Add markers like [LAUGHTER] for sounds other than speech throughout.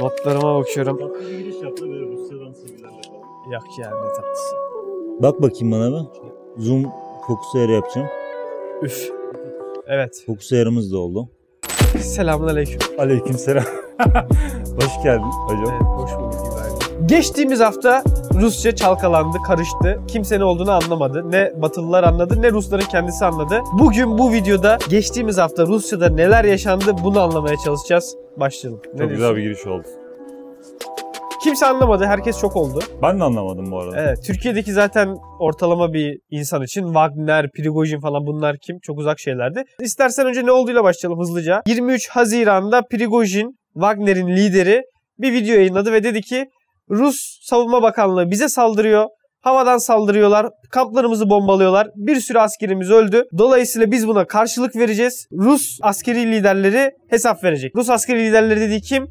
Notlarıma bakıyorum. Tatlı bir giriş yaptı ve Rusya'dan sevgilerle. Yok ya ne tatlısı. Bak bakayım bana bir. Zoom fokus ayarı yapacağım. Üf. Evet. Fokus ayarımız da oldu. Selamun aleyküm. Aleykümselam. [LAUGHS] Hoş geldin hocam. Evet, hoş bulduk İbrahim. Geçtiğimiz hafta Rusça çalkalandı, karıştı. Kimse ne olduğunu anlamadı. Ne Batılılar anladı ne Rusların kendisi anladı. Bugün bu videoda geçtiğimiz hafta Rusya'da neler yaşandı bunu anlamaya çalışacağız. Başlayalım. Ne Çok diyorsun? güzel bir giriş oldu. Kimse anlamadı. Herkes çok oldu. Ben de anlamadım bu arada. Evet. Türkiye'deki zaten ortalama bir insan için Wagner, Prigojin falan bunlar kim? Çok uzak şeylerdi. İstersen önce ne olduğuyla başlayalım hızlıca. 23 Haziran'da Prigojin, Wagner'in lideri bir video yayınladı ve dedi ki Rus Savunma Bakanlığı bize saldırıyor. Havadan saldırıyorlar. Kamplarımızı bombalıyorlar. Bir sürü askerimiz öldü. Dolayısıyla biz buna karşılık vereceğiz. Rus askeri liderleri hesap verecek. Rus askeri liderleri dediği kim?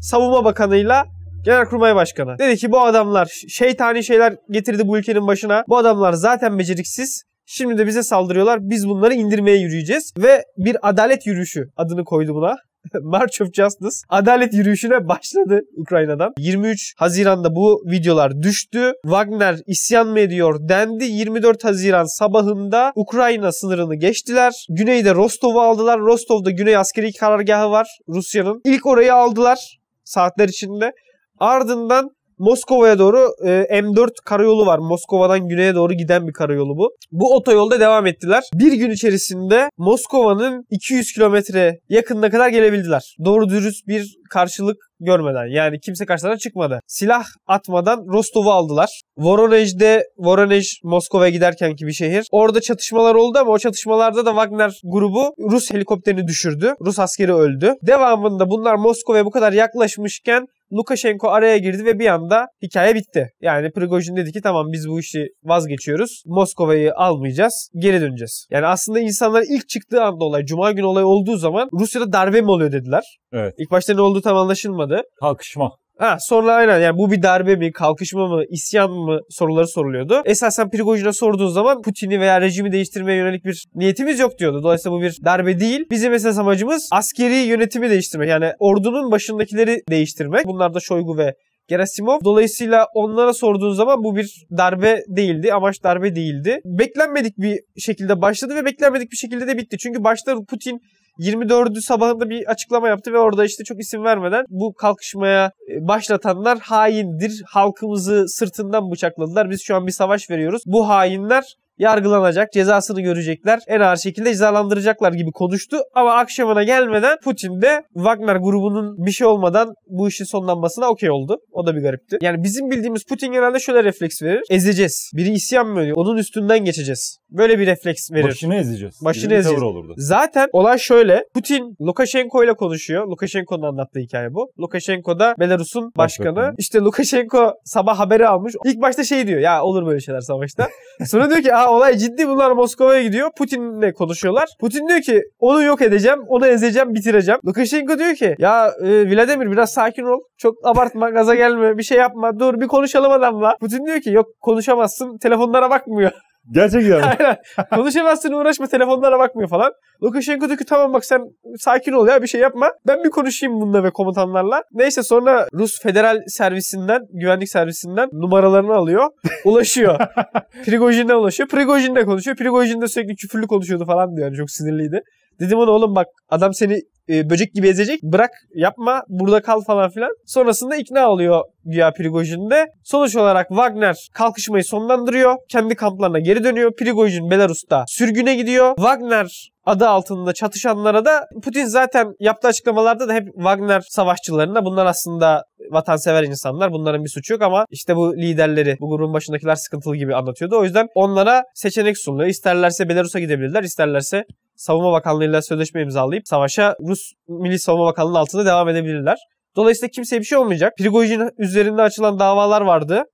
Savunma Bakanı'yla Genelkurmay Başkanı. Dedi ki bu adamlar şeytani şeyler getirdi bu ülkenin başına. Bu adamlar zaten beceriksiz. Şimdi de bize saldırıyorlar. Biz bunları indirmeye yürüyeceğiz. Ve bir adalet yürüyüşü adını koydu buna. [LAUGHS] March of Justice adalet yürüyüşüne başladı Ukrayna'dan. 23 Haziran'da bu videolar düştü. Wagner isyan mı ediyor dendi. 24 Haziran sabahında Ukrayna sınırını geçtiler. Güneyde Rostov'u aldılar. Rostov'da Güney askeri karargahı var Rusya'nın. İlk orayı aldılar saatler içinde. Ardından Moskova'ya doğru e, M4 karayolu var. Moskova'dan güneye doğru giden bir karayolu bu. Bu otoyolda devam ettiler. Bir gün içerisinde Moskova'nın 200 kilometre yakınına kadar gelebildiler. Doğru dürüst bir karşılık görmeden. Yani kimse karşılarına çıkmadı. Silah atmadan Rostov'u aldılar. Voronezh'de, Voronezh Moskova'ya giderkenki bir şehir. Orada çatışmalar oldu ama o çatışmalarda da Wagner grubu Rus helikopterini düşürdü. Rus askeri öldü. Devamında bunlar Moskova'ya bu kadar yaklaşmışken Lukashenko araya girdi ve bir anda hikaye bitti. Yani Prigojin dedi ki tamam biz bu işi vazgeçiyoruz. Moskova'yı almayacağız. Geri döneceğiz. Yani aslında insanlar ilk çıktığı anda olay, Cuma günü olay olduğu zaman Rusya'da darbe mi oluyor dediler. Evet. İlk başta ne olduğu tam anlaşılmadı. Kalkışma. Ha, sonra aynen yani bu bir darbe mi, kalkışma mı, isyan mı soruları soruluyordu. Esasen Prigojin'e sorduğun zaman Putin'i veya rejimi değiştirmeye yönelik bir niyetimiz yok diyordu. Dolayısıyla bu bir darbe değil. Bizim esas amacımız askeri yönetimi değiştirmek. Yani ordunun başındakileri değiştirmek. Bunlar da Shoigu ve Gerasimov. Dolayısıyla onlara sorduğun zaman bu bir darbe değildi. Amaç darbe değildi. Beklenmedik bir şekilde başladı ve beklenmedik bir şekilde de bitti. Çünkü başta Putin 24'ü sabahında bir açıklama yaptı ve orada işte çok isim vermeden bu kalkışmaya e, başlatanlar haindir. Halkımızı sırtından bıçakladılar. Biz şu an bir savaş veriyoruz. Bu hainler yargılanacak, cezasını görecekler, en ağır şekilde cezalandıracaklar gibi konuştu. Ama akşamına gelmeden Putin de Wagner grubunun bir şey olmadan bu işin sonlanmasına okey oldu. O da bir garipti. Yani bizim bildiğimiz Putin genelde şöyle refleks verir. Ezeceğiz. Biri isyan mı ediyor? Onun üstünden geçeceğiz. Böyle bir refleks verir. Başını ezeceğiz. Başını bir ezeceğiz. olurdu. Zaten olay şöyle. Putin Lukashenko ile konuşuyor. Lukashenko'nun anlattığı hikaye bu. Lukashenko da Belarus'un başkanı. Başbakanı. İşte Lukashenko sabah haberi almış. İlk başta şey diyor. Ya olur böyle şeyler savaşta. [LAUGHS] Sonra diyor ki Aa, olay ciddi bunlar Moskova'ya gidiyor. Putin'le konuşuyorlar. Putin diyor ki onu yok edeceğim. Onu ezeceğim bitireceğim. Lukashenko diyor ki ya e, Vladimir biraz sakin ol. Çok abartma gaza gelme bir şey yapma. Dur bir konuşalım adamla. Putin diyor ki yok konuşamazsın. Telefonlara bakmıyor. Gerçekten mi? Aynen. Konuşamazsın uğraşma telefonlara bakmıyor falan. Lukashenko diyor ki tamam bak sen sakin ol ya bir şey yapma. Ben bir konuşayım bununla ve komutanlarla. Neyse sonra Rus federal servisinden, güvenlik servisinden numaralarını alıyor. Ulaşıyor. [LAUGHS] Prigojin'e ulaşıyor. Prigojin'le konuşuyor. Prigojin de sürekli küfürlü konuşuyordu falan diyor. Yani çok sinirliydi. Dedim ona oğlum bak adam seni e, böcek gibi ezecek. Bırak yapma burada kal falan filan. Sonrasında ikna oluyor güya Prigojin'de. Sonuç olarak Wagner kalkışmayı sonlandırıyor. Kendi kamplarına geri dönüyor. Prigojin Belarus'ta sürgüne gidiyor. Wagner adı altında çatışanlara da Putin zaten yaptığı açıklamalarda da hep Wagner savaşçılarına bunlar aslında vatansever insanlar. Bunların bir suçu yok ama işte bu liderleri, bu grubun başındakiler sıkıntılı gibi anlatıyordu. O yüzden onlara seçenek sunuluyor. İsterlerse Belarus'a gidebilirler, isterlerse Savunma Bakanlığı'yla sözleşme imzalayıp savaşa Rus Milli Savunma Bakanlığı'nın altında devam edebilirler. Dolayısıyla kimseye bir şey olmayacak. Prigojin üzerinde açılan davalar vardı.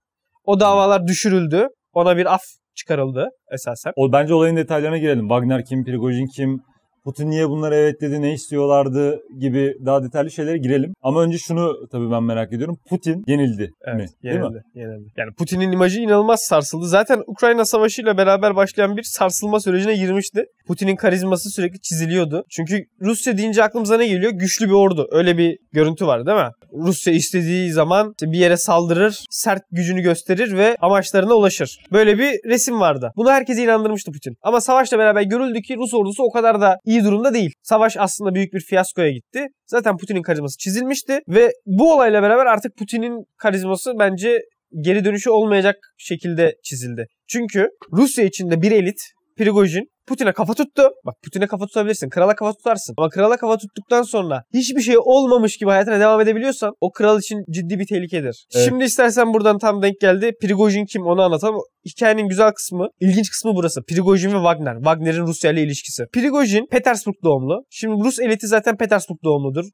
O davalar düşürüldü. Ona bir af çıkarıldı esasen. O bence olayın detaylarına girelim. Wagner kim, Prigojin kim, Putin niye bunlara evet dedi, ne istiyorlardı gibi daha detaylı şeylere girelim. Ama önce şunu tabii ben merak ediyorum. Putin yenildi mi? Evet, Değil mi? yenildi, yenildi. Yani Putin'in imajı inanılmaz sarsıldı. Zaten Ukrayna Savaşı ile beraber başlayan bir sarsılma sürecine girmişti. Putin'in karizması sürekli çiziliyordu. Çünkü Rusya deyince aklımıza ne geliyor? Güçlü bir ordu. Öyle bir görüntü var değil mi? Rusya istediği zaman işte bir yere saldırır, sert gücünü gösterir ve amaçlarına ulaşır. Böyle bir resim vardı. Bunu herkese inandırmıştı Putin. Ama savaşla beraber görüldü ki Rus ordusu o kadar da iyi durumda değil. Savaş aslında büyük bir fiyaskoya gitti. Zaten Putin'in karizması çizilmişti ve bu olayla beraber artık Putin'in karizması bence geri dönüşü olmayacak şekilde çizildi. Çünkü Rusya içinde bir elit Prigojin Putin'e kafa tuttu. Bak Putin'e kafa tutabilirsin. Krala kafa tutarsın. Ama krala kafa tuttuktan sonra hiçbir şey olmamış gibi hayatına devam edebiliyorsan o kral için ciddi bir tehlikedir. Evet. Şimdi istersen buradan tam denk geldi. Prigojin kim onu anlatalım. Hikayenin güzel kısmı, ilginç kısmı burası. Prigojin ve Wagner. Wagner'in Rusya ile ilişkisi. Prigojin Petersburg doğumlu. Şimdi Rus eliti zaten Petersburg doğumludur.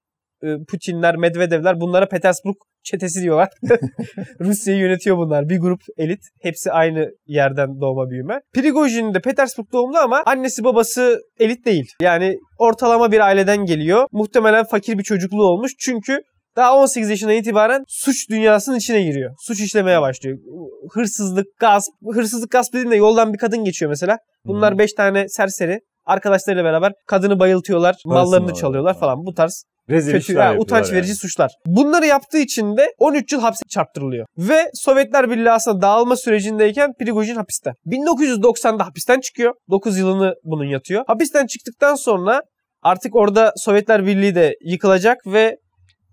Ee, Putinler, Medvedevler bunlara Petersburg çetesi diyorlar. [LAUGHS] Rusya'yı yönetiyor bunlar. Bir grup elit. Hepsi aynı yerden doğma büyüme. Prigojin de Petersburg doğumlu ama annesi babası elit değil. Yani ortalama bir aileden geliyor. Muhtemelen fakir bir çocukluğu olmuş. Çünkü daha 18 yaşından itibaren suç dünyasının içine giriyor. Suç işlemeye başlıyor. Hırsızlık, gasp. Hırsızlık, gasp dediğimde yoldan bir kadın geçiyor mesela. Bunlar Hı. 5 tane serseri. Arkadaşlarıyla beraber kadını bayıltıyorlar, mallarını alıyorlar çalıyorlar falan. Bu tarz Rezil kötü, işler yapıyorlar utanç yani. verici suçlar. Bunları yaptığı için de 13 yıl hapse çarptırılıyor. Ve Sovyetler Birliği aslında dağılma sürecindeyken Prigojin hapiste. 1990'da hapisten çıkıyor. 9 yılını bunun yatıyor. Hapisten çıktıktan sonra artık orada Sovyetler Birliği de yıkılacak ve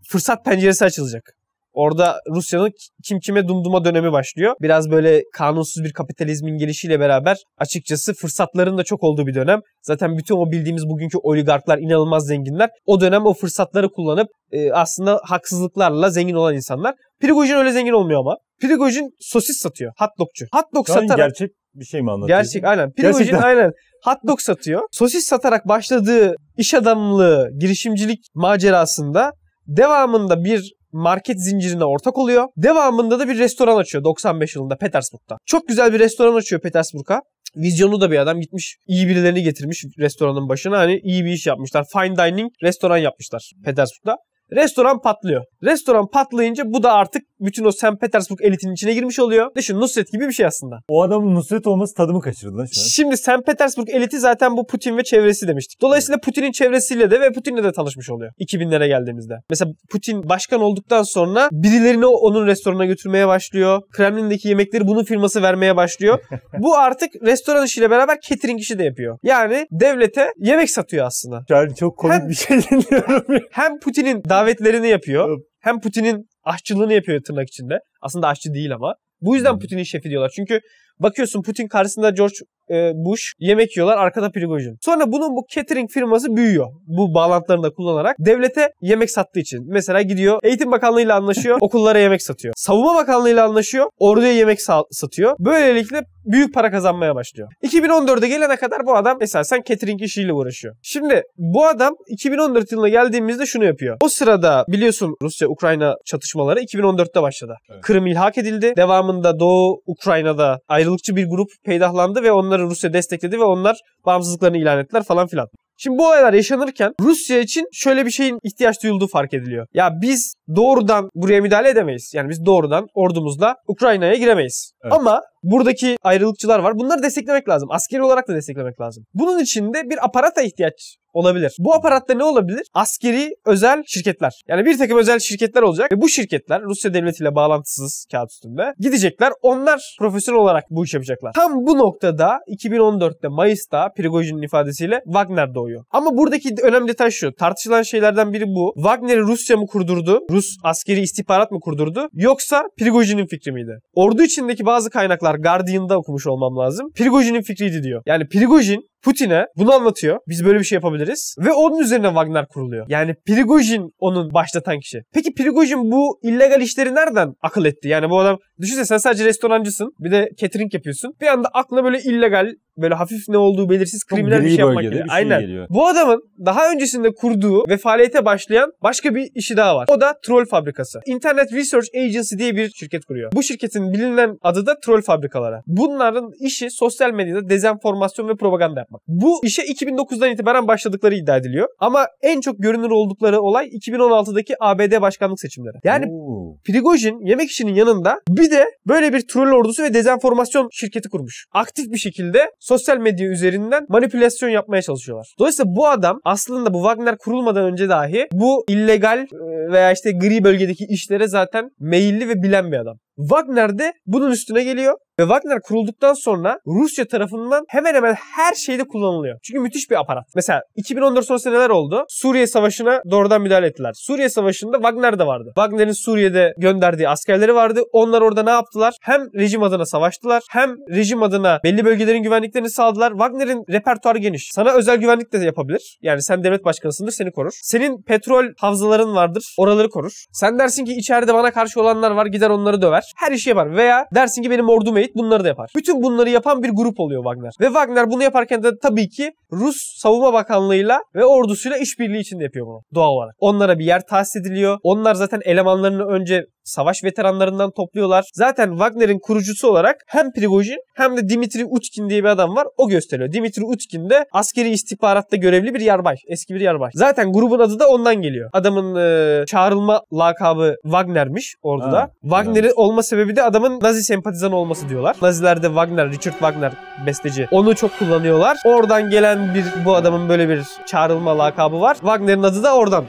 fırsat penceresi açılacak. Orada Rusya'nın kim kime dumduma dönemi başlıyor. Biraz böyle kanunsuz bir kapitalizmin gelişiyle beraber açıkçası fırsatların da çok olduğu bir dönem. Zaten bütün o bildiğimiz bugünkü oligarklar inanılmaz zenginler. O dönem o fırsatları kullanıp e, aslında haksızlıklarla zengin olan insanlar. Prigojin öyle zengin olmuyor ama. Prigojin sosis satıyor. Hot dogçu. Hot dog satarak gerçek bir şey mi anlatıyorsun? Gerçek aynen. Prigojin Gerçekten. aynen hot dog satıyor. Sosis satarak başladığı iş adamlığı, girişimcilik macerasında devamında bir market zincirine ortak oluyor. Devamında da bir restoran açıyor 95 yılında Petersburg'da. Çok güzel bir restoran açıyor Petersburg'a. Vizyonu da bir adam gitmiş iyi birilerini getirmiş restoranın başına hani iyi bir iş yapmışlar. Fine dining restoran yapmışlar Petersburg'da. Restoran patlıyor. Restoran patlayınca bu da artık bütün o St. Petersburg elitinin içine girmiş oluyor. Düşün Nusret gibi bir şey aslında. O adamın Nusret olması tadımı kaçırdı lan şu an. Şimdi St. Petersburg eliti zaten bu Putin ve çevresi demiştik. Dolayısıyla Putin'in çevresiyle de ve Putin'le de tanışmış oluyor 2000'lere geldiğimizde. Mesela Putin başkan olduktan sonra birilerini onun restoranına götürmeye başlıyor. Kremlin'deki yemekleri bunun firması vermeye başlıyor. [LAUGHS] bu artık restoran işiyle beraber catering işi de yapıyor. Yani devlete yemek satıyor aslında. An çok komik Hem- bir şey dinliyorum. Hem Putin'in davetlerini yapıyor hem Putin'in aşçılığını yapıyor tırnak içinde. Aslında aşçı değil ama. Bu yüzden. Putin'in şefi diyorlar. Çünkü bakıyorsun Putin karşısında George e, Bush yemek yiyorlar arkada Prigojin. Sonra bunun bu catering firması büyüyor. Bu bağlantılarını da kullanarak devlete yemek sattığı için. Mesela gidiyor Eğitim Bakanlığı'yla anlaşıyor. [LAUGHS] okullara yemek satıyor. Savunma Bakanlığı'yla anlaşıyor. Orduya yemek sa- satıyor. Böylelikle büyük para kazanmaya başlıyor. 2014'e gelene kadar bu adam esasen catering işiyle uğraşıyor. Şimdi bu adam 2014 yılına geldiğimizde şunu yapıyor. O sırada biliyorsun Rusya-Ukrayna çatışmaları 2014'te başladı. Evet. Kırım ilhak edildi. Devamında Doğu Ukrayna'da ayrılıkçı bir grup peydahlandı ve onları Rusya destekledi ve onlar bağımsızlıklarını ilan ettiler falan filan. Şimdi bu olaylar yaşanırken Rusya için şöyle bir şeyin ihtiyaç duyulduğu fark ediliyor. Ya biz doğrudan buraya müdahale edemeyiz. Yani biz doğrudan ordumuzla Ukrayna'ya giremeyiz. Evet. Ama buradaki ayrılıkçılar var. Bunları desteklemek lazım. Askeri olarak da desteklemek lazım. Bunun için de bir aparata ihtiyaç olabilir. Bu aparatta ne olabilir? Askeri özel şirketler. Yani bir takım özel şirketler olacak ve bu şirketler Rusya devletiyle bağlantısız kağıt üstünde gidecekler. Onlar profesyonel olarak bu iş yapacaklar. Tam bu noktada 2014'te Mayıs'ta Prigojin'in ifadesiyle Wagner doğuyor. Ama buradaki önemli detay şu. Tartışılan şeylerden biri bu. Wagner'i Rusya mı kurdurdu? Rus askeri istihbarat mı kurdurdu? Yoksa Prigojin'in fikri miydi? Ordu içindeki bazı kaynaklar Guardian'da okumuş olmam lazım. Prigojin'in fikriydi diyor. Yani Prigojin Putin'e bunu anlatıyor. Biz böyle bir şey yapabiliriz. Ve onun üzerine Wagner kuruluyor. Yani Prigojin onun başlatan kişi. Peki Prigojin bu illegal işleri nereden akıl etti? Yani bu adam düşünsene sen sadece restorancısın. Bir de catering yapıyorsun. Bir anda aklına böyle illegal böyle hafif ne olduğu belirsiz kriminal bir şey yapmak bir şey Aynen. geliyor. Bu adamın daha öncesinde kurduğu ve faaliyete başlayan başka bir işi daha var. O da troll fabrikası. Internet Research Agency diye bir şirket kuruyor. Bu şirketin bilinen adı da troll fabrikaları. Bunların işi sosyal medyada dezenformasyon ve propaganda yapmak. Bu işe 2009'dan itibaren başladıkları iddia ediliyor. Ama en çok görünür oldukları olay 2016'daki ABD başkanlık seçimleri. Yani Oo. Prigojin yemek işinin yanında bir de böyle bir troll ordusu ve dezenformasyon şirketi kurmuş. Aktif bir şekilde sosyal medya üzerinden manipülasyon yapmaya çalışıyorlar. Dolayısıyla bu adam aslında bu Wagner kurulmadan önce dahi bu illegal e, veya işte gri bölgedeki işlere zaten meyilli ve bilen bir adam. Wagner de bunun üstüne geliyor ve Wagner kurulduktan sonra Rusya tarafından hemen hemen her şeyde kullanılıyor. Çünkü müthiş bir aparat. Mesela 2014 sonrası neler oldu? Suriye Savaşı'na doğrudan müdahale ettiler. Suriye Savaşı'nda Wagner de vardı. Wagner'in Suriye'de gönderdiği askerleri vardı. Onlar orada ne yaptılar? Hem rejim adına savaştılar hem rejim adına belli bölgelerin güvenliklerini sağladılar. Wagner'in repertuarı geniş. Sana özel güvenlik de yapabilir. Yani sen devlet başkanısındır seni korur. Senin petrol havzaların vardır. Oraları korur. Sen dersin ki içeride bana karşı olanlar var gider onları döver. Her işi yapar. Veya dersin ki benim ordum eğit bunları da yapar. Bütün bunları yapan bir grup oluyor Wagner. Ve Wagner bunu yaparken de tabii ki Rus Savunma Bakanlığı'yla ve ordusuyla işbirliği içinde yapıyor bunu doğal olarak. Onlara bir yer tahsis ediliyor. Onlar zaten elemanlarını önce savaş veteranlarından topluyorlar. Zaten Wagner'in kurucusu olarak hem Prigojin hem de Dimitri Utkin diye bir adam var. O gösteriyor. Dimitri Utkin de askeri istihbaratta görevli bir yarbay. Eski bir yarbay. Zaten grubun adı da ondan geliyor. Adamın e, çağrılma lakabı Wagner'miş orduda. Ha, Wagner'in güzelmiş. Olma sebebi de adamın Nazi sempatizanı olması diyorlar. Nazilerde Wagner, Richard Wagner besteci. Onu çok kullanıyorlar. Oradan gelen bir bu adamın böyle bir çağrılma lakabı var. Wagner'in adı da oradan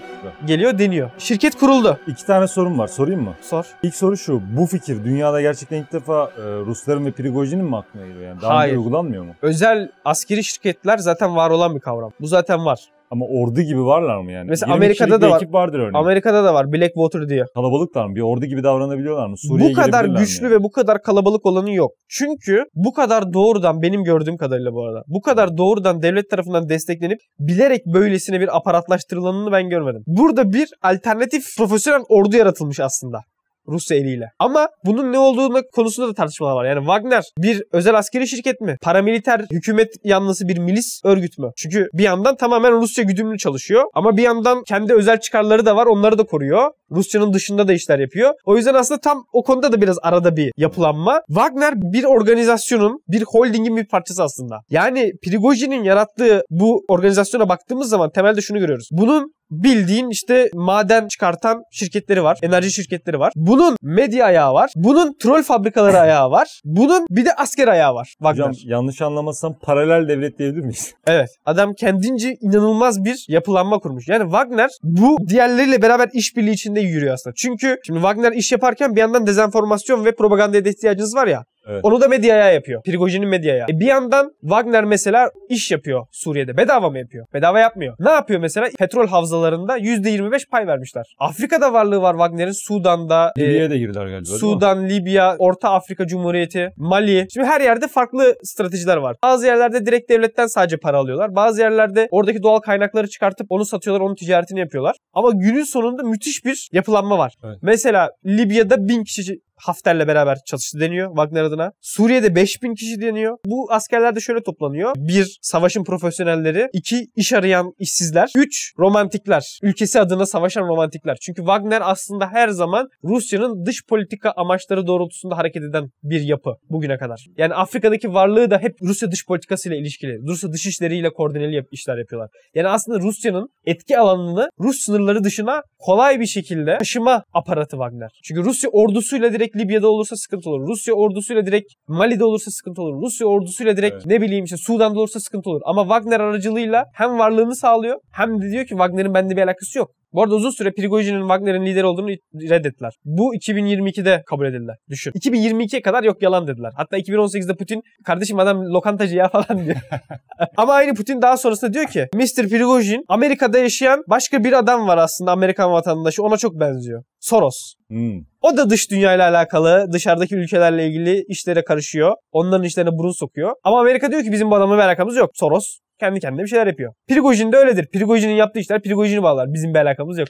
geliyor deniyor. Şirket kuruldu. İki tane sorum var. Sorayım mı? Sor. İlk soru şu. Bu fikir dünyada gerçekten ilk defa e, Rusların ve Prigojin'in mi aklına geliyor? Yani daha Hayır. önce uygulanmıyor mu? Özel askeri şirketler zaten var olan bir kavram. Bu zaten var. Ama ordu gibi varlar mı yani? Mesela 20 Amerika'da kişilik da bir var. ekip vardır örneğin. Amerika'da da var Blackwater diye. Kalabalıklar mı? Bir ordu gibi davranabiliyorlar mı? Suriye'ye bu kadar girebilirler mi güçlü yani? ve bu kadar kalabalık olanı yok. Çünkü bu kadar doğrudan benim gördüğüm kadarıyla bu arada. Bu kadar doğrudan devlet tarafından desteklenip bilerek böylesine bir aparatlaştırılanını ben görmedim. Burada bir alternatif profesyonel ordu yaratılmış aslında. Rusya eliyle. Ama bunun ne olduğunu konusunda da tartışmalar var. Yani Wagner bir özel askeri şirket mi? Paramiliter hükümet yanlısı bir milis örgüt mü? Çünkü bir yandan tamamen Rusya güdümlü çalışıyor. Ama bir yandan kendi özel çıkarları da var. Onları da koruyor. Rusya'nın dışında da işler yapıyor. O yüzden aslında tam o konuda da biraz arada bir yapılanma. Wagner bir organizasyonun, bir holdingin bir parçası aslında. Yani Prigojin'in yarattığı bu organizasyona baktığımız zaman temelde şunu görüyoruz. Bunun bildiğin işte maden çıkartan şirketleri var. Enerji şirketleri var. Bunun medya ayağı var. Bunun troll fabrikaları ayağı var. Bunun bir de asker ayağı var. Wagner. Hocam yanlış anlamazsam paralel devlet diyebilir miyiz? [LAUGHS] Evet. Adam kendince inanılmaz bir yapılanma kurmuş. Yani Wagner bu diğerleriyle beraber işbirliği içinde yürüyor aslında. Çünkü şimdi Wagner iş yaparken bir yandan dezenformasyon ve propagandaya da ihtiyacınız var ya. Evet. Onu da medyaya yapıyor. Prigojin'in medyaya. E bir yandan Wagner mesela iş yapıyor Suriye'de. Bedava mı yapıyor? Bedava yapmıyor. Ne yapıyor mesela? Petrol havzalarında %25 pay vermişler. Afrika'da varlığı var Wagner'in. Sudan'da, e, Libya'ya da girdiler galiba? Sudan, Libya, Orta Afrika Cumhuriyeti, Mali. Şimdi her yerde farklı stratejiler var. Bazı yerlerde direkt devletten sadece para alıyorlar. Bazı yerlerde oradaki doğal kaynakları çıkartıp onu satıyorlar, onun ticaretini yapıyorlar. Ama günün sonunda müthiş bir yapılanma var. Evet. Mesela Libya'da bin kişi Hafter'le beraber çalıştı deniyor Wagner adına. Suriye'de 5000 kişi deniyor. Bu askerler de şöyle toplanıyor. Bir, savaşın profesyonelleri. iki iş arayan işsizler. Üç, romantikler. Ülkesi adına savaşan romantikler. Çünkü Wagner aslında her zaman Rusya'nın dış politika amaçları doğrultusunda hareket eden bir yapı bugüne kadar. Yani Afrika'daki varlığı da hep Rusya dış politikasıyla ilişkili. Rusya dış işleriyle koordineli işler yapıyorlar. Yani aslında Rusya'nın etki alanını Rus sınırları dışına kolay bir şekilde taşıma aparatı Wagner. Çünkü Rusya ordusuyla direkt Libya'da olursa sıkıntı olur. Rusya ordusuyla direkt Mali'de olursa sıkıntı olur. Rusya ordusuyla direkt Evet. ne bileyim işte Sudan'da olursa sıkıntı olur. Ama Wagner aracılığıyla hem varlığını sağlıyor hem de diyor ki Wagner'in bende bir alakası yok. Bu arada uzun süre Prigojin'in Wagner'in lider olduğunu reddettiler. Bu 2022'de kabul edildi. Düşün. 2022'ye kadar yok yalan dediler. Hatta 2018'de Putin kardeşim adam lokantacı ya [LAUGHS] falan diyor. [LAUGHS] Ama aynı Putin daha sonrasında diyor ki Mr. Prigojin Amerika'da yaşayan başka bir adam var aslında Amerikan vatandaşı ona çok benziyor. Soros. Hmm. O da dış dünyayla alakalı, dışarıdaki ülkelerle ilgili işlere karışıyor. Onların işlerine burun sokuyor. Ama Amerika diyor ki bizim bu adamla bir alakamız yok. Soros kendi kendine bir şeyler yapıyor. Prigojin de öyledir. Prigojin'in yaptığı işler Prigojin'i bağlar. Bizim bir alakamız yok.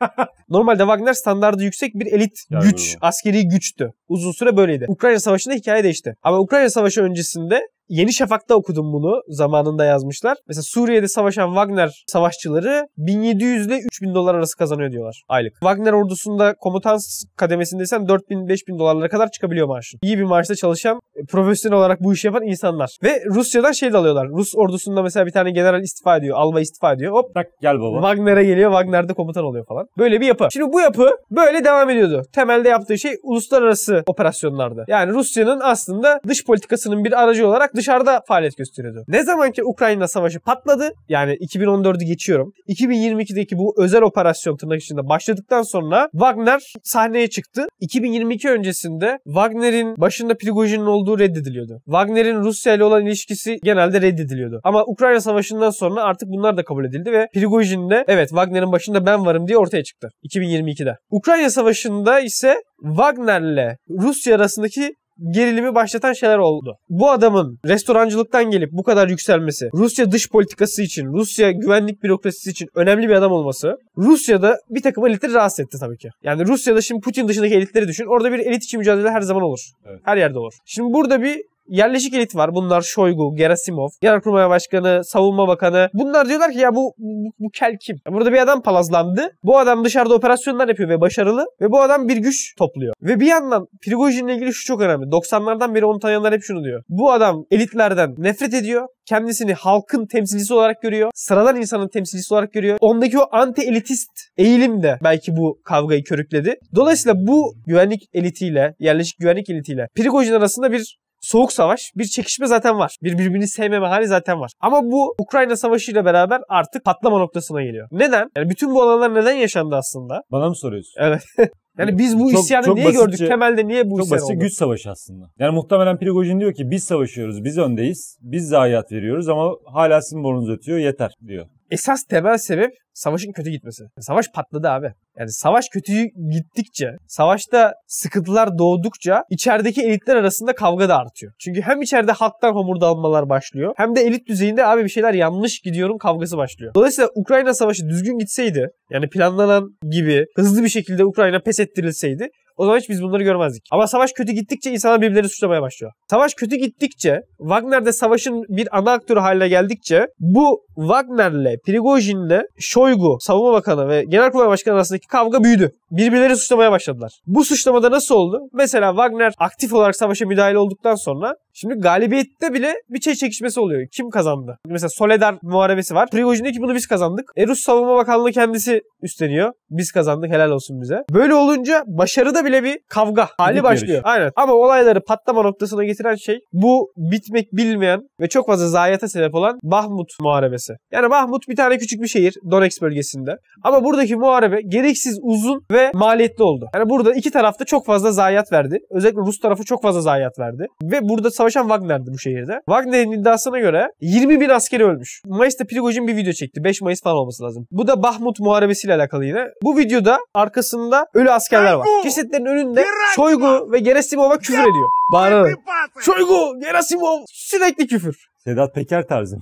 [LAUGHS] Normalde Wagner standardı yüksek bir elit güç, askeri güçtü. Uzun süre böyleydi. Ukrayna Savaşı'nda hikaye değişti. Ama Ukrayna Savaşı öncesinde Yeni Şafak'ta okudum bunu. Zamanında yazmışlar. Mesela Suriye'de savaşan Wagner savaşçıları 1700 ile 3000 dolar arası kazanıyor diyorlar aylık. Wagner ordusunda komutan kademesindeysen 4000-5000 dolarlara kadar çıkabiliyor maaşın. İyi bir maaşta çalışan, e, profesyonel olarak bu işi yapan insanlar. Ve Rusya'dan şey de alıyorlar. Rus ordusunda mesela bir tane general istifa ediyor, albay istifa ediyor. Hop Bırak gel baba. Wagner'e geliyor. Wagner'de komutan oluyor falan. Böyle bir yapı. Şimdi bu yapı böyle devam ediyordu. Temelde yaptığı şey uluslararası operasyonlardı. Yani Rusya'nın aslında dış politikasının bir aracı olarak dışarıda faaliyet gösteriyordu. Ne zaman ki Ukrayna savaşı patladı yani 2014'ü geçiyorum. 2022'deki bu özel operasyon tırnak içinde başladıktan sonra Wagner sahneye çıktı. 2022 öncesinde Wagner'in başında Prigojin'in olduğu reddediliyordu. Wagner'in Rusya ile olan ilişkisi genelde reddediliyordu. Ama Ukrayna savaşından sonra artık bunlar da kabul edildi ve Prigojin de evet Wagner'in başında ben varım diye ortaya çıktı 2022'de. Ukrayna savaşında ise Wagner'le Rusya arasındaki gerilimi başlatan şeyler oldu. Bu adamın restorancılıktan gelip bu kadar yükselmesi, Rusya dış politikası için, Rusya güvenlik bürokrasisi için önemli bir adam olması, Rusya'da bir takım elitleri rahatsız etti tabii ki. Yani Rusya'da şimdi Putin dışındaki elitleri düşün. Orada bir elit içi mücadele her zaman olur. Evet. Her yerde olur. Şimdi burada bir yerleşik elit var. Bunlar Shoigu, Gerasimov, Genelkurmay Başkanı, Savunma Bakanı. Bunlar diyorlar ki ya bu, bu, bu kel kim? Burada bir adam palazlandı. Bu adam dışarıda operasyonlar yapıyor ve başarılı. Ve bu adam bir güç topluyor. Ve bir yandan Prigojin'le ilgili şu çok önemli. 90'lardan beri onu tanıyanlar hep şunu diyor. Bu adam elitlerden nefret ediyor. Kendisini halkın temsilcisi olarak görüyor. Sıradan insanın temsilcisi olarak görüyor. Ondaki o anti-elitist eğilim de belki bu kavgayı körükledi. Dolayısıyla bu güvenlik elitiyle, yerleşik güvenlik elitiyle Prigojin arasında bir soğuk savaş, bir çekişme zaten var. Bir birbirini sevmeme hali zaten var. Ama bu Ukrayna Savaşı ile beraber artık patlama noktasına geliyor. Neden? Yani bütün bu olanlar neden yaşandı aslında? Bana mı soruyorsun? Evet. [LAUGHS] yani biz bu Çok- isyanı çok niye basitçe- gördük? Temelde niye bu Çok isyan basit oldu? güç savaşı aslında. Yani muhtemelen Prigojin diyor ki biz savaşıyoruz, biz öndeyiz, biz zayiat veriyoruz ama hala sizin borunuz ötüyor yeter diyor. Esas temel sebep savaşın kötü gitmesi. Savaş patladı abi. Yani savaş kötü gittikçe, savaşta sıkıntılar doğdukça içerideki elitler arasında kavga da artıyor. Çünkü hem içeride halktan homurdalmalar başlıyor hem de elit düzeyinde abi bir şeyler yanlış gidiyorum kavgası başlıyor. Dolayısıyla Ukrayna savaşı düzgün gitseydi yani planlanan gibi hızlı bir şekilde Ukrayna pes ettirilseydi o zaman hiç biz bunları görmezdik. Ama savaş kötü gittikçe insanlar birbirlerini suçlamaya başlıyor. Savaş kötü gittikçe, Wagner de savaşın bir ana aktörü haline geldikçe bu Wagner'le, Prigojin'le Shoigu, Savunma Bakanı ve Genelkurmay Başkanı arasındaki kavga büyüdü. Birbirleri suçlamaya başladılar. Bu suçlamada nasıl oldu? Mesela Wagner aktif olarak savaşa müdahale olduktan sonra şimdi galibiyette bile bir şey çekişmesi oluyor. Kim kazandı? Mesela Soledar muharebesi var. Prigojin diyor ki bunu biz kazandık. E Rus Savunma Bakanlığı kendisi üstleniyor. Biz kazandık helal olsun bize. Böyle olunca başarıda bile bir kavga hali Gidip başlıyor. yarış. Aynen. Ama olayları patlama noktasına getiren şey bu bitmek bilmeyen ve çok fazla zayiata sebep olan Bahmut muharebesi. Yani Bahmut bir tane küçük bir şehir Donetsk bölgesinde. Ama buradaki muharebe gereksiz uzun ve maliyetli oldu. Yani burada iki tarafta çok fazla zayiat verdi. Özellikle Rus tarafı çok fazla zayiat verdi. Ve burada savaşan Wagner'di bu şehirde. Wagner'in iddiasına göre 20 bin askeri ölmüş. Mayıs'ta Prigojin bir video çekti. 5 Mayıs falan olması lazım. Bu da Bahmut muharebesiyle alakalı yine. Bu videoda arkasında ölü askerler var. Cesetlerin önünde Shoigu ve Gerasimov'a küfür ediyor. Bağırarak. Shoigu, Gerasimov sürekli küfür. Sedat Peker tarzı.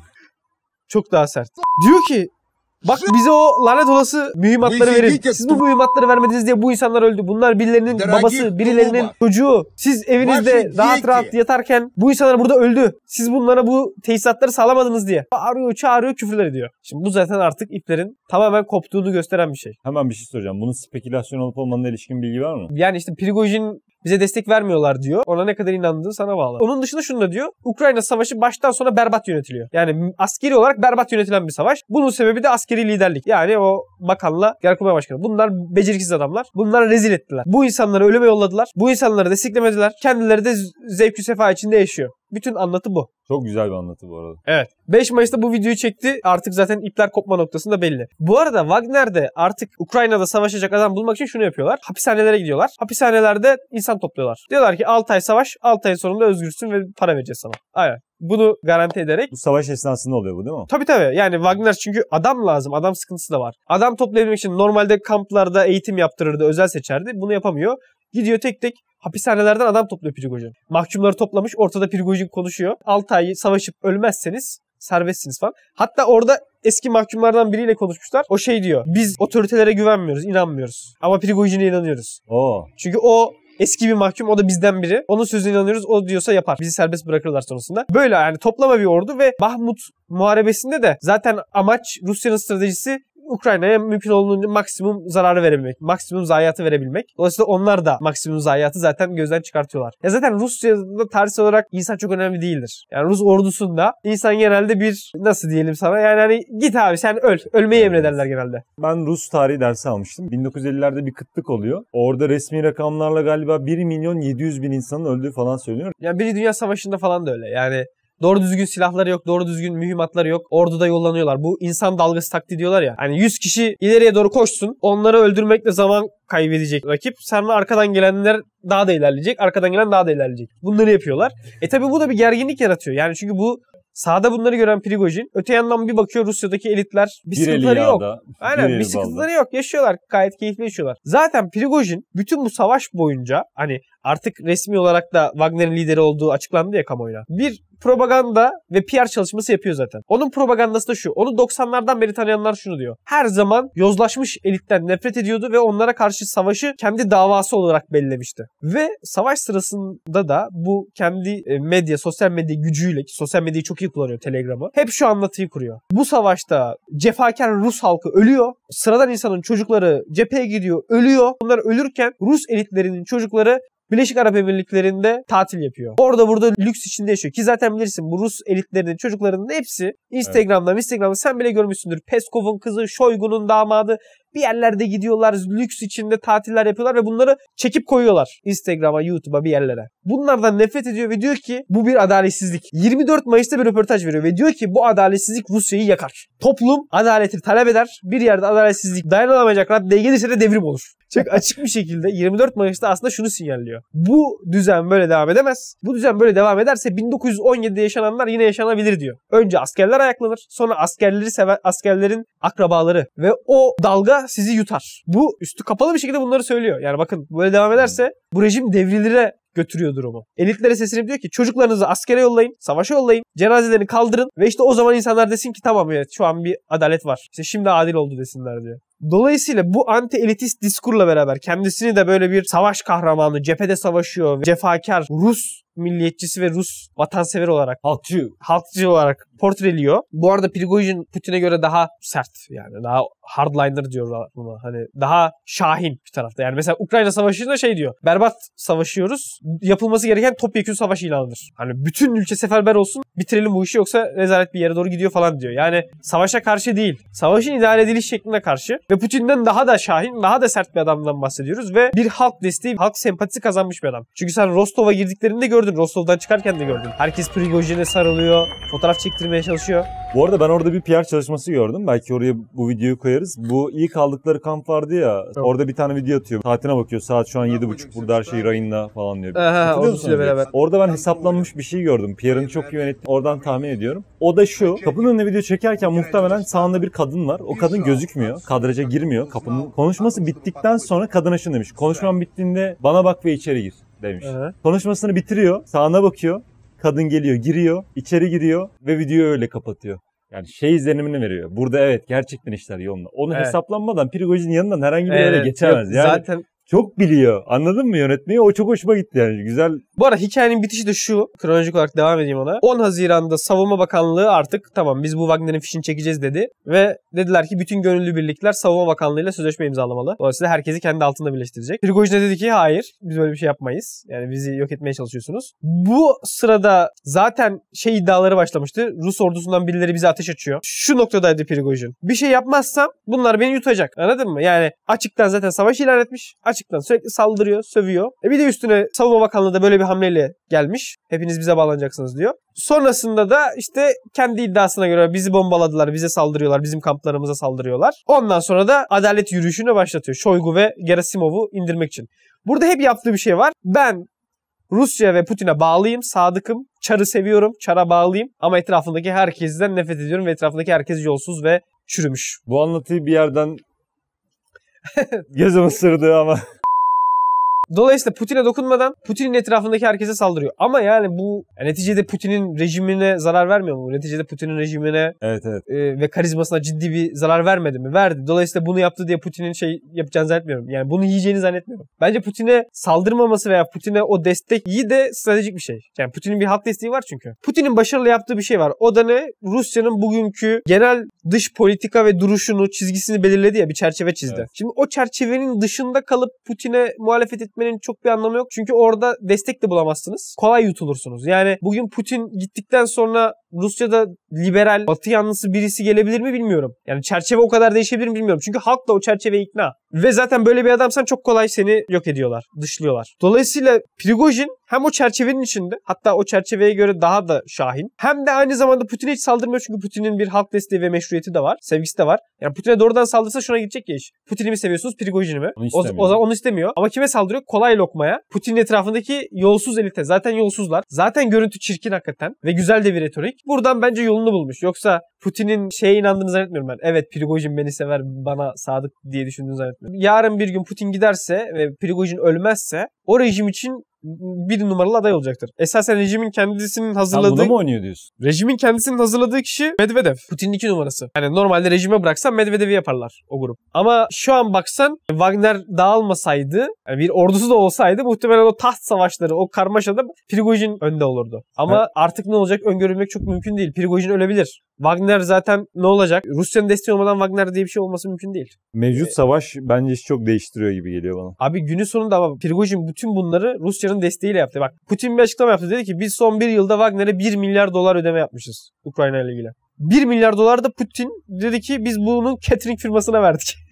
Çok daha sert. Diyor ki Bak bize o lanet olası mühimmatları verin. Siz bu mühimmatları vermediniz diye bu insanlar öldü. Bunlar birilerinin babası, birilerinin çocuğu. Siz evinizde rahat rahat yatarken bu insanlar burada öldü. Siz bunlara bu tesisatları sağlamadınız diye. Bağırıyor, çağırıyor, küfürler ediyor. Şimdi bu zaten artık iplerin tamamen koptuğunu gösteren bir şey. Hemen bir şey soracağım. Bunun spekülasyon olup olmadığına ilişkin bilgi var mı? Yani işte Prigojin bize destek vermiyorlar diyor. Ona ne kadar inandığı sana bağlı. Onun dışında şunu da diyor. Ukrayna savaşı baştan sona berbat yönetiliyor. Yani askeri olarak berbat yönetilen bir savaş. Bunun sebebi de askeri liderlik. Yani o bakanla Genelkurmay Başkanı. Bunlar beceriksiz adamlar. Bunlar rezil ettiler. Bu insanları ölüme yolladılar. Bu insanları desteklemediler. Kendileri de zevkü sefa içinde yaşıyor. Bütün anlatı bu. Çok güzel bir anlatı bu arada. Evet. 5 Mayıs'ta bu videoyu çekti. Artık zaten ipler kopma noktasında belli. Bu arada Wagner de artık Ukrayna'da savaşacak adam bulmak için şunu yapıyorlar. Hapishanelere gidiyorlar. Hapishanelerde insan topluyorlar. Diyorlar ki 6 ay savaş, 6 ay sonunda özgürsün ve para vereceğiz sana. Aynen. Bunu garanti ederek Bu savaş esnasında oluyor bu değil mi? Tabii tabii. Yani Wagner çünkü adam lazım. Adam sıkıntısı da var. Adam toplayabilmek için normalde kamplarda eğitim yaptırırdı, özel seçerdi. Bunu yapamıyor. Gidiyor tek tek hapishanelerden adam topluyor Prigojin. Mahkumları toplamış. Ortada Prigojin konuşuyor. 6 ay savaşıp ölmezseniz serbestsiniz falan. Hatta orada eski mahkumlardan biriyle konuşmuşlar. O şey diyor. Biz otoritelere güvenmiyoruz, inanmıyoruz. Ama Prigojin'e inanıyoruz. Oo. Çünkü o Eski bir mahkum o da bizden biri. Onun sözüne inanıyoruz. O diyorsa yapar. Bizi serbest bırakırlar sonrasında. Böyle yani toplama bir ordu ve Bahmut muharebesinde de zaten amaç Rusya'nın stratejisi Ukrayna'ya mümkün olduğunca maksimum zararı verebilmek, maksimum zayiatı verebilmek. Dolayısıyla onlar da maksimum zayiatı zaten gözden çıkartıyorlar. Ya zaten Rusya'da tarihsel olarak insan çok önemli değildir. Yani Rus ordusunda insan genelde bir nasıl diyelim sana yani hani git abi sen öl. Ölmeyi emrederler genelde. Ben Rus tarihi dersi almıştım. 1950'lerde bir kıtlık oluyor. Orada resmi rakamlarla galiba 1 milyon 700 bin insanın öldüğü falan söyleniyor. Yani Birinci Dünya Savaşı'nda falan da öyle. Yani Doğru düzgün silahları yok, doğru düzgün mühimmatları yok. Orduda yollanıyorlar. Bu insan dalgası taktiği diyorlar ya. Hani 100 kişi ileriye doğru koşsun. Onları öldürmekle zaman kaybedecek rakip. Sonra arkadan gelenler daha da ilerleyecek. Arkadan gelen daha da ilerleyecek. Bunları yapıyorlar. E tabi bu da bir gerginlik yaratıyor. Yani çünkü bu Sağda bunları gören Prigojin öte yandan bir bakıyor Rusya'daki elitler bir, Bir sıkıntıları yok. Aynen bir bir sıkıntıları yok. Yaşıyorlar. Gayet keyifli yaşıyorlar. Zaten Prigojin bütün bu savaş boyunca hani artık resmi olarak da Wagner'in lideri olduğu açıklandı ya kamuoyuna. Bir propaganda ve PR çalışması yapıyor zaten. Onun propagandası da şu. Onu 90'lardan beri tanıyanlar şunu diyor. Her zaman yozlaşmış elitten nefret ediyordu ve onlara karşı savaşı kendi davası olarak bellemişti. Ve savaş sırasında da bu kendi e, medya, sosyal medya gücüyle ki sosyal medyayı çok iyi kullanıyor Telegram'ı. Hep şu anlatıyı kuruyor. Bu savaşta cefakar Rus halkı ölüyor. Sıradan insanın çocukları cepheye gidiyor, ölüyor. Bunlar ölürken Rus elitlerinin çocukları Birleşik Arap Emirlikleri'nde tatil yapıyor. Orada burada lüks içinde yaşıyor. Ki zaten bilirsin bu Rus elitlerinin çocuklarının hepsi Instagram'da Instagram'da sen bile görmüşsündür. Peskov'un kızı, Shoigu'nun damadı bir yerlerde gidiyorlar. Lüks içinde tatiller yapıyorlar ve bunları çekip koyuyorlar. Instagram'a, YouTube'a bir yerlere. Bunlardan nefret ediyor ve diyor ki bu bir adaletsizlik. 24 Mayıs'ta bir röportaj veriyor ve diyor ki bu adaletsizlik Rusya'yı yakar. Toplum adaleti talep eder. Bir yerde adaletsizlik dayanılamayacak raddeye gelirse de devrim olur. Çok açık bir şekilde 24 Mayıs'ta aslında şunu sinyalliyor. Bu düzen böyle devam edemez. Bu düzen böyle devam ederse 1917'de yaşananlar yine yaşanabilir diyor. Önce askerler ayaklanır. Sonra askerleri seven askerlerin akrabaları ve o dalga sizi yutar. Bu üstü kapalı bir şekilde bunları söylüyor. Yani bakın böyle devam ederse bu rejim devrilere götürüyor durumu. Elitlere seslenip diyor ki çocuklarınızı askere yollayın, savaşa yollayın, cenazelerini kaldırın ve işte o zaman insanlar desin ki tamam evet şu an bir adalet var. İşte şimdi adil oldu desinler diyor. Dolayısıyla bu anti elitist diskurla beraber kendisini de böyle bir savaş kahramanı, cephede savaşıyor, cefakar Rus milliyetçisi ve Rus vatansever olarak Halkçı. halkçı olarak portreliyor. Bu arada Prigojin Putin'e göre daha sert yani daha hardliner diyorlar buna. Hani daha şahin bir tarafta. Yani mesela Ukrayna Savaşı'nda şey diyor. Berbat savaşıyoruz. Yapılması gereken topyekun savaş ilanıdır. Hani bütün ülke seferber olsun bitirelim bu işi yoksa rezalet bir yere doğru gidiyor falan diyor. Yani savaşa karşı değil. Savaşın idare ediliş şekline karşı ve Putin'den daha da şahin, daha da sert bir adamdan bahsediyoruz ve bir halk desteği, halk sempatisi kazanmış bir adam. Çünkü sen Rostov'a girdiklerinde gördün. Rostov'dan çıkarken de gördün. Herkes Prigojin'e sarılıyor. Fotoğraf çektirmeye çalışıyor. Bu arada ben orada bir PR çalışması gördüm. Belki oraya bu videoyu koyarız. Bu ilk aldıkları kamp vardı ya. Orada bir tane video atıyor. Saatine bakıyor. Saat şu an 7.30. Burada her şey rayında falan diyor. Aha, musunuz? beraber. Orada ben hesaplanmış bir şey gördüm. PR'ını çok iyi yönettim. Oradan tahmin ediyorum. O da şu. Kapının önüne video çekerken muhtemelen sağında bir kadın var. O kadın gözükmüyor. Kadraja girmiyor. Kapının konuşması bittikten sonra kadına şunu demiş. Konuşmam bittiğinde bana bak ve içeri gir demiş. Aha. Konuşmasını bitiriyor. Sağına bakıyor. Kadın geliyor, giriyor, içeri giriyor ve videoyu öyle kapatıyor. Yani şey izlenimini veriyor. Burada evet gerçekten işler yolunda. Onu Evet. hesaplanmadan Prigojin'in yanından herhangi bir yere Evet, geçemez. yok, Yani Zaten çok biliyor. Anladın mı yönetmeyi? O çok hoşuma gitti yani. Güzel. Bu arada hikayenin bitişi de şu. Kronolojik olarak devam edeyim ona. 10 Haziran'da Savunma Bakanlığı artık tamam biz bu Wagner'in fişini çekeceğiz dedi. Ve dediler ki bütün gönüllü birlikler Savunma Bakanlığı ile sözleşme imzalamalı. Dolayısıyla herkesi kendi altında birleştirecek. Prigojin de dedi ki hayır biz böyle bir şey yapmayız. Yani bizi yok etmeye çalışıyorsunuz. Bu sırada zaten şey iddiaları başlamıştı. Rus ordusundan birileri bize ateş açıyor. Şu noktadaydı Prigojin. Bir şey yapmazsam bunlar beni yutacak. Anladın mı? Yani açıktan zaten savaş ilan etmiş. Açıktan sürekli saldırıyor, sövüyor. E bir de üstüne Savunma Bakanlığı da böyle bir hamleyle gelmiş. Hepiniz bize bağlanacaksınız diyor. Sonrasında da işte kendi iddiasına göre bizi bombaladılar, bize saldırıyorlar, bizim kamplarımıza saldırıyorlar. Ondan sonra da adalet yürüyüşünü başlatıyor. Shoigu ve Gerasimov'u indirmek için. Burada hep yaptığı bir şey var. Ben Rusya ve Putin'e bağlıyım, sadıkım. Çar'ı seviyorum, Çar'a bağlıyım. Ama etrafındaki herkesten nefret ediyorum ve etrafındaki herkes yolsuz ve çürümüş. Bu anlatıyı bir yerden gözüm ısırdı ama Dolayısıyla Putin'e dokunmadan Putin'in etrafındaki herkese saldırıyor. Ama yani bu yani neticede Putin'in rejimine zarar vermiyor mu? Neticede Putin'in rejimine Evet evet. e, ve karizmasına ciddi bir zarar vermedi mi? Verdi. Dolayısıyla bunu yaptı diye Putin'in şey yapacağını zannetmiyorum. Yani bunu yiyeceğini zannetmiyorum. Bence Putin'e saldırmaması veya Putin'e o destek iyi de stratejik bir şey. Yani Putin'in bir halk desteği var çünkü. Putin'in başarılı yaptığı bir şey var. O da ne? Rusya'nın bugünkü genel dış politika ve duruşunu, çizgisini belirledi ya bir çerçeve çizdi. Evet. Şimdi o çerçevenin dışında kalıp Putin'e muhalefet etmenin çok bir anlamı yok. Çünkü orada destek de bulamazsınız. Kolay yutulursunuz. Yani bugün Putin gittikten sonra Rusya'da liberal, batı yanlısı birisi gelebilir mi bilmiyorum. Yani çerçeve o kadar değişebilir mi bilmiyorum. Çünkü halk da o çerçeveye ikna. Ve zaten böyle bir adamsan çok kolay seni yok ediyorlar, dışlıyorlar. Dolayısıyla Prigojin hem o çerçevenin içinde hatta o çerçeveye göre daha da şahin. Hem de aynı zamanda Putin'e hiç saldırmıyor çünkü Putin'in bir halk desteği ve meşruiyeti de var. Sevgisi de var. Yani Putin'e doğrudan saldırsa şuna gidecek ya iş. Putin'i mi seviyorsunuz Prigojin'i mi? O, o zaman onu istemiyor. Ama kime saldırıyor? Kolay lokmaya. Putin'in etrafındaki yolsuz elite. Zaten yolsuzlar. Zaten görüntü çirkin hakikaten. Ve güzel de bir retorik. Buradan bence yolunu bulmuş. Yoksa Putin'in şeye inandığını zannetmiyorum ben. Evet Prigojin beni sever, bana sadık diye düşündüğünü zannetmiyorum. Yarın bir gün Putin giderse ve Prigojin ölmezse o rejim için bir numaralı aday olacaktır. Esasen rejimin kendisinin Sen hazırladığı buna mı oynuyor diyorsun? Rejimin kendisinin hazırladığı kişi Medvedev. Putin'in iki numarası. Yani normalde rejime bıraksan Medvedev'i yaparlar o grup. Ama şu an baksan Wagner dağılmasaydı, yani bir ordusu da olsaydı muhtemelen o taht savaşları, o karmaşada Prigojin önde olurdu. Ama Evet. artık ne olacak öngörülmek çok mümkün değil. Prigojin ölebilir. Wagner zaten ne olacak? Rusya'nın desteği olmadan Wagner diye bir şey olması mümkün değil. Mevcut Ee, savaş bence çok değiştiriyor gibi geliyor bana. Abi günün sonunda ama Prigojin bütün bunları Rusya'nın desteğiyle yaptı. Bak Putin bir açıklama yaptı. Dedi ki biz son bir yılda Wagner'e 1 milyar dolar ödeme yapmışız Ukrayna ile ilgili. 1 milyar dolar da Putin dedi ki biz bunu catering firmasına verdik. [LAUGHS]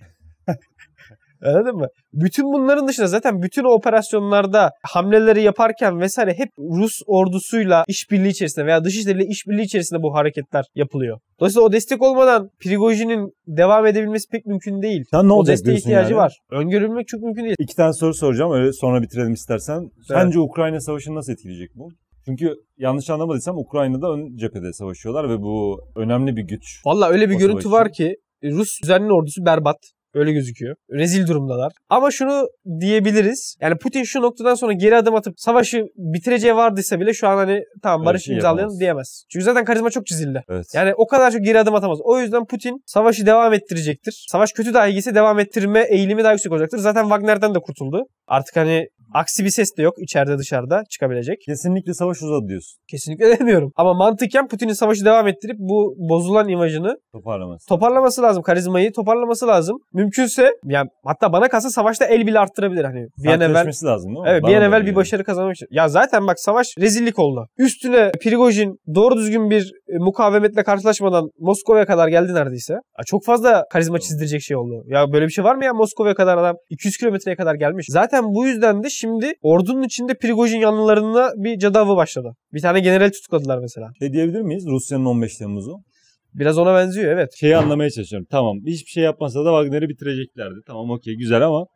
Anladın mı? Bütün bunların dışında zaten bütün o operasyonlarda hamleleri yaparken vesaire hep Rus ordusuyla işbirliği içerisinde veya dışişleriyle işbirliği içerisinde bu hareketler yapılıyor. Dolayısıyla o destek olmadan Prigojin'in devam edebilmesi pek mümkün değil. Sen ne o desteğe ihtiyacı yani? var. Öngörülmek çok mümkün değil. İki tane soru soracağım öyle sonra bitirelim istersen. Sence Ukrayna savaşını nasıl etkileyecek bu? Çünkü yanlış anlamadıysam Ukrayna'da ön cephede savaşıyorlar ve bu önemli bir güç. Valla öyle bir O görüntü savaş var ki Rus düzenli ordusu berbat. Öyle gözüküyor. Rezil durumdalar. Ama şunu diyebiliriz. Yani Putin şu noktadan sonra geri adım atıp savaşı bitireceği vardıysa bile şu an hani tamam barış şey imzalayalım diyemez. Çünkü zaten karizma çok çizildi. Evet. Yani o kadar çok geri adım atamaz. O yüzden Putin savaşı devam ettirecektir. Savaş kötü dahi gitse devam ettirme eğilimi daha yüksek olacaktır. Zaten Wagner'den de kurtuldu. Artık hani aksi bir ses de yok içeride dışarıda çıkabilecek. Kesinlikle savaş uzadı diyorsun. Kesinlikle [LAUGHS] demiyorum. Ama mantıken Putin'in savaşı devam ettirip bu bozulan imajını Toparlaması. toparlaması lazım. Karizmayı toparlaması lazım. Mümkünse yani hatta bana kalsa savaşta el bile arttırabilir hani. Bir an evvel lazım değil mi? Evet Bana bir an evvel bir başarı kazanmak için. Ya zaten bak savaş rezillik oldu. Üstüne Prigojin doğru düzgün bir e, mukavemetle karşılaşmadan Moskova'ya kadar geldi neredeyse. Ya çok fazla karizma çizdirecek şey oldu. Ya böyle bir şey var mı ya Moskova'ya kadar adam 200 kilometreye kadar gelmiş. Zaten bu yüzden de şimdi ordunun içinde Prigojin yanlılarına bir cadavı başladı. Bir tane general tutukladılar mesela. Şey diyebilir miyiz? Rusya'nın 15 Temmuz'u. Biraz ona benziyor evet. Şeyi anlamaya çalışıyorum. Tamam hiçbir şey yapmasa da Wagner'i bitireceklerdi. Tamam okey güzel ama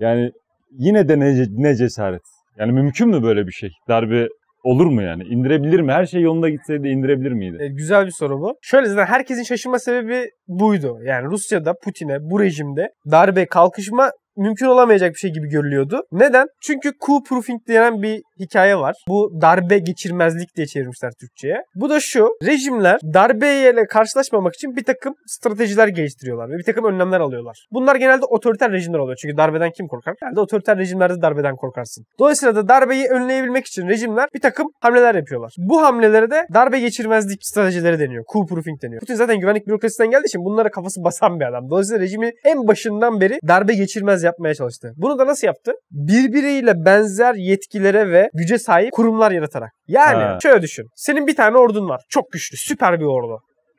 yani yine de ne, ne cesaret. Yani mümkün mü böyle bir şey? Darbe olur mu yani? İndirebilir mi? Her şey yolunda gitseydi indirebilir miydi? E, güzel bir soru bu. Şöyle zaten herkesin şaşırma sebebi buydu. Yani Rusya'da Putin'e bu rejimde darbe kalkışma mümkün olamayacak bir şey gibi görülüyordu. Neden? Çünkü coup proofing denen bir hikaye var. Bu darbe geçirmezlik diye çevirmişler Türkçe'ye. Bu da şu. Rejimler darbeyle karşılaşmamak için bir takım stratejiler geliştiriyorlar ve bir takım önlemler alıyorlar. Bunlar genelde otoriter rejimler oluyor. Çünkü darbeden kim korkar? Genelde otoriter rejimlerde darbeden korkarsın. Dolayısıyla da darbeyi önleyebilmek için rejimler bir takım hamleler yapıyorlar. Bu hamlelere de darbe geçirmezlik stratejileri deniyor. Coup proofing deniyor. Putin zaten güvenlik bürokrasisinden geldiği için bunlara kafası basan bir adam. Dolayısıyla rejimi en başından beri darbe geçirmez yapmaya çalıştı. Bunu da nasıl yaptı? Birbiriyle benzer yetkilere ve güce sahip kurumlar yaratarak. Yani Ha. şöyle düşün. Senin bir tane ordun var. Çok güçlü, süper bir ordu.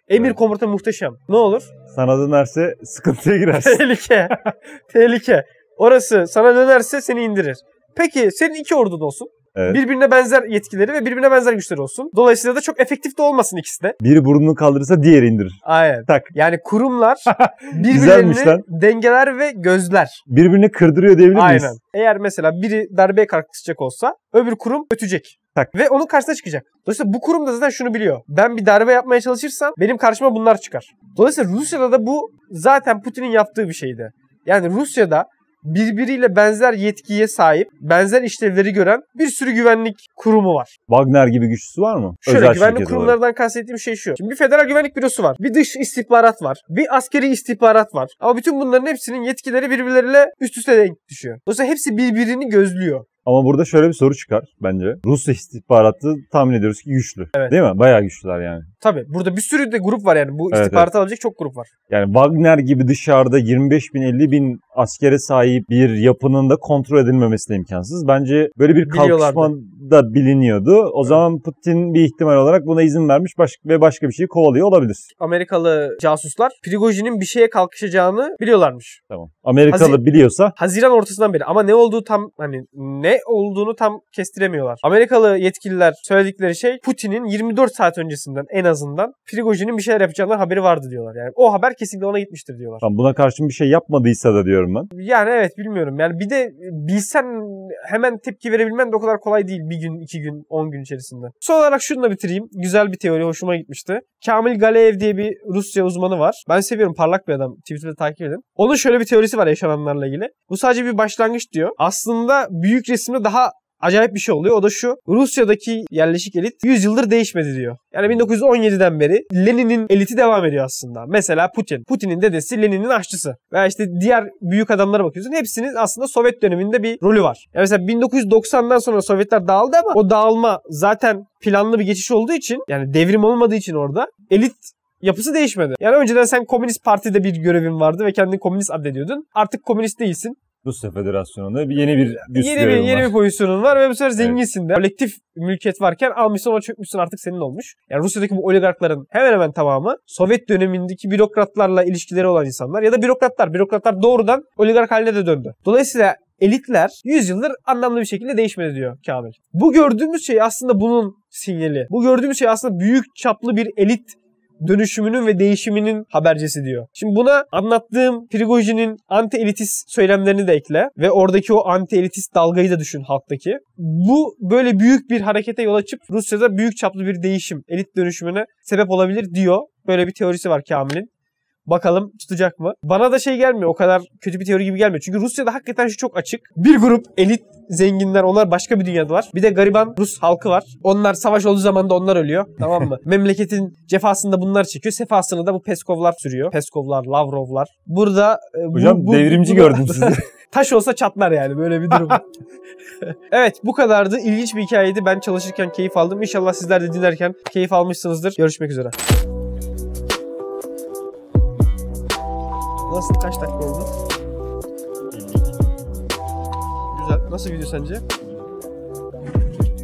Emir Evet. komuta muhteşem. Ne olur? Sana dönerse sıkıntıya girersin. [LAUGHS] Tehlike. [LAUGHS] Tehlike. Orası sana dönerse seni indirir. Peki senin iki ordun olsun. Evet. Birbirine benzer yetkileri ve birbirine benzer güçleri olsun. Dolayısıyla da çok efektif de olmasın ikisi de. Biri burnunu kaldırırsa diğeri indirir. Aynen. Tak. Yani kurumlar [LAUGHS] Güzelmiş birbirlerini lan. dengeler ve gözler. Birbirini kırdırıyor diyebilir miyiz? Aynen. Eğer mesela biri darbeye kalkışacak olsa öbür kurum ötecek. Tak. Ve onun karşısına çıkacak. Dolayısıyla bu kurum da zaten şunu biliyor. Ben bir darbe yapmaya çalışırsam benim karşıma bunlar çıkar. Dolayısıyla Rusya'da da bu zaten Putin'in yaptığı bir şeydi. Yani Rusya'da birbiriyle benzer yetkiye sahip, benzer işlevleri gören bir sürü güvenlik kurumu var. Wagner gibi güçlüsü var mı? Şöyle Özel güvenlik şirketi olarak. kurumlarından kastettiğim şey şu. Şimdi bir federal güvenlik bürosu var. Bir dış istihbarat var. Bir askeri istihbarat var. Ama bütün bunların hepsinin yetkileri birbirleriyle üst üste denk düşüyor. Dolayısıyla hepsi birbirini gözlüyor. Ama burada şöyle bir soru çıkar bence. Rusya istihbaratı tahmin ediyoruz ki güçlü. Evet. Değil mi? Bayağı güçlüler yani. Tabii burada bir sürü de grup var yani. Bu Evet, istihbaratı alacak çok grup var. Yani Wagner gibi dışarıda 25 bin 50 bin askere sahip bir yapının da kontrol edilmemesi de imkansız. Bence böyle bir kalkışma da biliniyordu. O zaman Putin bir ihtimal olarak buna izin vermiş baş- ve başka bir şeyi kovalıyor olabilir. Amerikalı casuslar Prigojin'in bir şeye kalkışacağını biliyorlarmış. Tamam. Amerikalı Hazır- biliyorsa Haziran ortasından beri ama ne olduğu tam hani ne olduğunu tam kestiremiyorlar. Amerikalı yetkililer söyledikleri şey Putin'in 24 saat öncesinden en azından Prigojin'in bir şeyler yapacağından haberi vardı diyorlar. Yani o haber kesinlikle ona gitmiştir diyorlar. Tamam, buna karşın bir şey yapmadıysa da diyorum ben. Yani evet bilmiyorum. Yani bir de bilsen hemen tepki verebilmen de o kadar kolay değil. Bir gün, iki gün, on gün içerisinde. Son olarak şununla bitireyim. Güzel bir teori. Hoşuma gitmişti. Kamil Galeev diye bir Rusya uzmanı var. Ben seviyorum. Parlak bir adam. Twitter'da takip edin. Onun şöyle bir teorisi var yaşananlarla ilgili. Bu sadece bir başlangıç diyor. Aslında büyük resimde daha acayip bir şey oluyor. O da şu. Rusya'daki yerleşik elit 100 yıldır değişmedi diyor. Yani 1917'den beri Lenin'in eliti devam ediyor aslında. Mesela Putin. Putin'in dedesi Lenin'in aşçısı. Veya işte diğer büyük adamlara bakıyorsun. Hepsinin aslında Sovyet döneminde bir rolü var. Yani mesela 1990'dan sonra Sovyetler dağıldı ama o dağılma zaten planlı bir geçiş olduğu için yani devrim olmadığı için orada elit yapısı değişmedi. Yani önceden sen Komünist Parti'de bir görevin vardı ve kendini komünist addediyordun. Artık komünist değilsin. Rusya Federasyonu'nda bir yeni bir güç Yeni bir, görevim yeni var. bir pozisyonun var ve bu sefer zenginsin de. Kolektif mülkiyet varken almışsın ona çökmüşsün artık senin olmuş. Yani Rusya'daki bu oligarkların hemen hemen tamamı Sovyet dönemindeki bürokratlarla ilişkileri olan insanlar ya da bürokratlar. Bürokratlar doğrudan oligark haline de döndü. Dolayısıyla elitler 100 yıldır anlamlı bir şekilde değişmedi diyor Kamil. Bu gördüğümüz şey aslında bunun sinyali. Bu gördüğümüz şey aslında büyük çaplı bir elit dönüşümünün ve değişiminin habercisi diyor. Şimdi buna anlattığım Prigojin'in anti-elitist söylemlerini de ekle ve oradaki o anti-elitist dalgayı da düşün halktaki. Bu böyle büyük bir harekete yol açıp Rusya'da büyük çaplı bir değişim, elit dönüşümüne sebep olabilir diyor. Böyle bir teorisi var Kamil'in. Bakalım tutacak mı? Bana da şey gelmiyor. O kadar kötü bir teori gibi gelmiyor. Çünkü Rusya'da hakikaten şu çok açık. Bir grup elit zenginler onlar başka bir dünyadalar. Bir de gariban Rus halkı var. Onlar savaş olduğu zaman da onlar ölüyor. Tamam mı? [LAUGHS] Memleketin cefasında bunlar çekiyor. Sefasını da bu Peskovlar sürüyor. Peskovlar, Lavrovlar. Burada e, bu- Hocam bu- devrimci bu- gördüm sizi. [LAUGHS] Taş olsa çatlar yani böyle bir durum. [LAUGHS] evet bu kadardı. İlginç bir hikayeydi. Ben çalışırken keyif aldım. İnşallah sizler de dinlerken keyif almışsınızdır. Görüşmek üzere. Nasıl kaç dakika oldu? Güzel. Nasıl video sence?